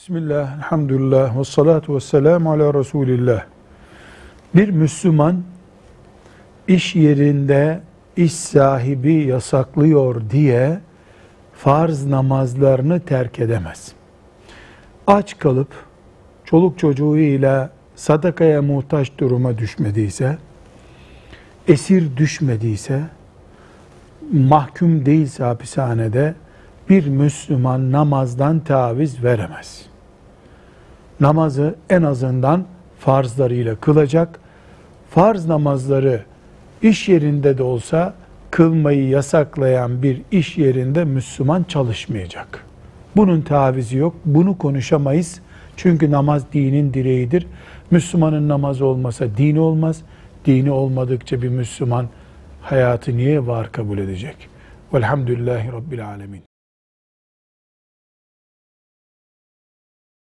Bismillah, elhamdülillah, ve salatu ve selamu ala Resulillah. Bir Müslüman iş yerinde iş sahibi yasaklıyor diye farz namazlarını terk edemez. Aç kalıp çoluk çocuğuyla sadakaya muhtaç duruma düşmediyse, esir düşmediyse, mahkum değilse hapishanede bir Müslüman namazdan taviz veremez. Namazı en azından farzlarıyla kılacak. Farz namazları iş yerinde de olsa kılmayı yasaklayan bir iş yerinde Müslüman çalışmayacak. Bunun tavizi yok. Bunu konuşamayız. Çünkü namaz dinin direğidir. Müslümanın namazı olmasa dini olmaz. Dini olmadıkça bir Müslüman hayatı niye var kabul edecek? Velhamdülillahi Rabbil Alemin.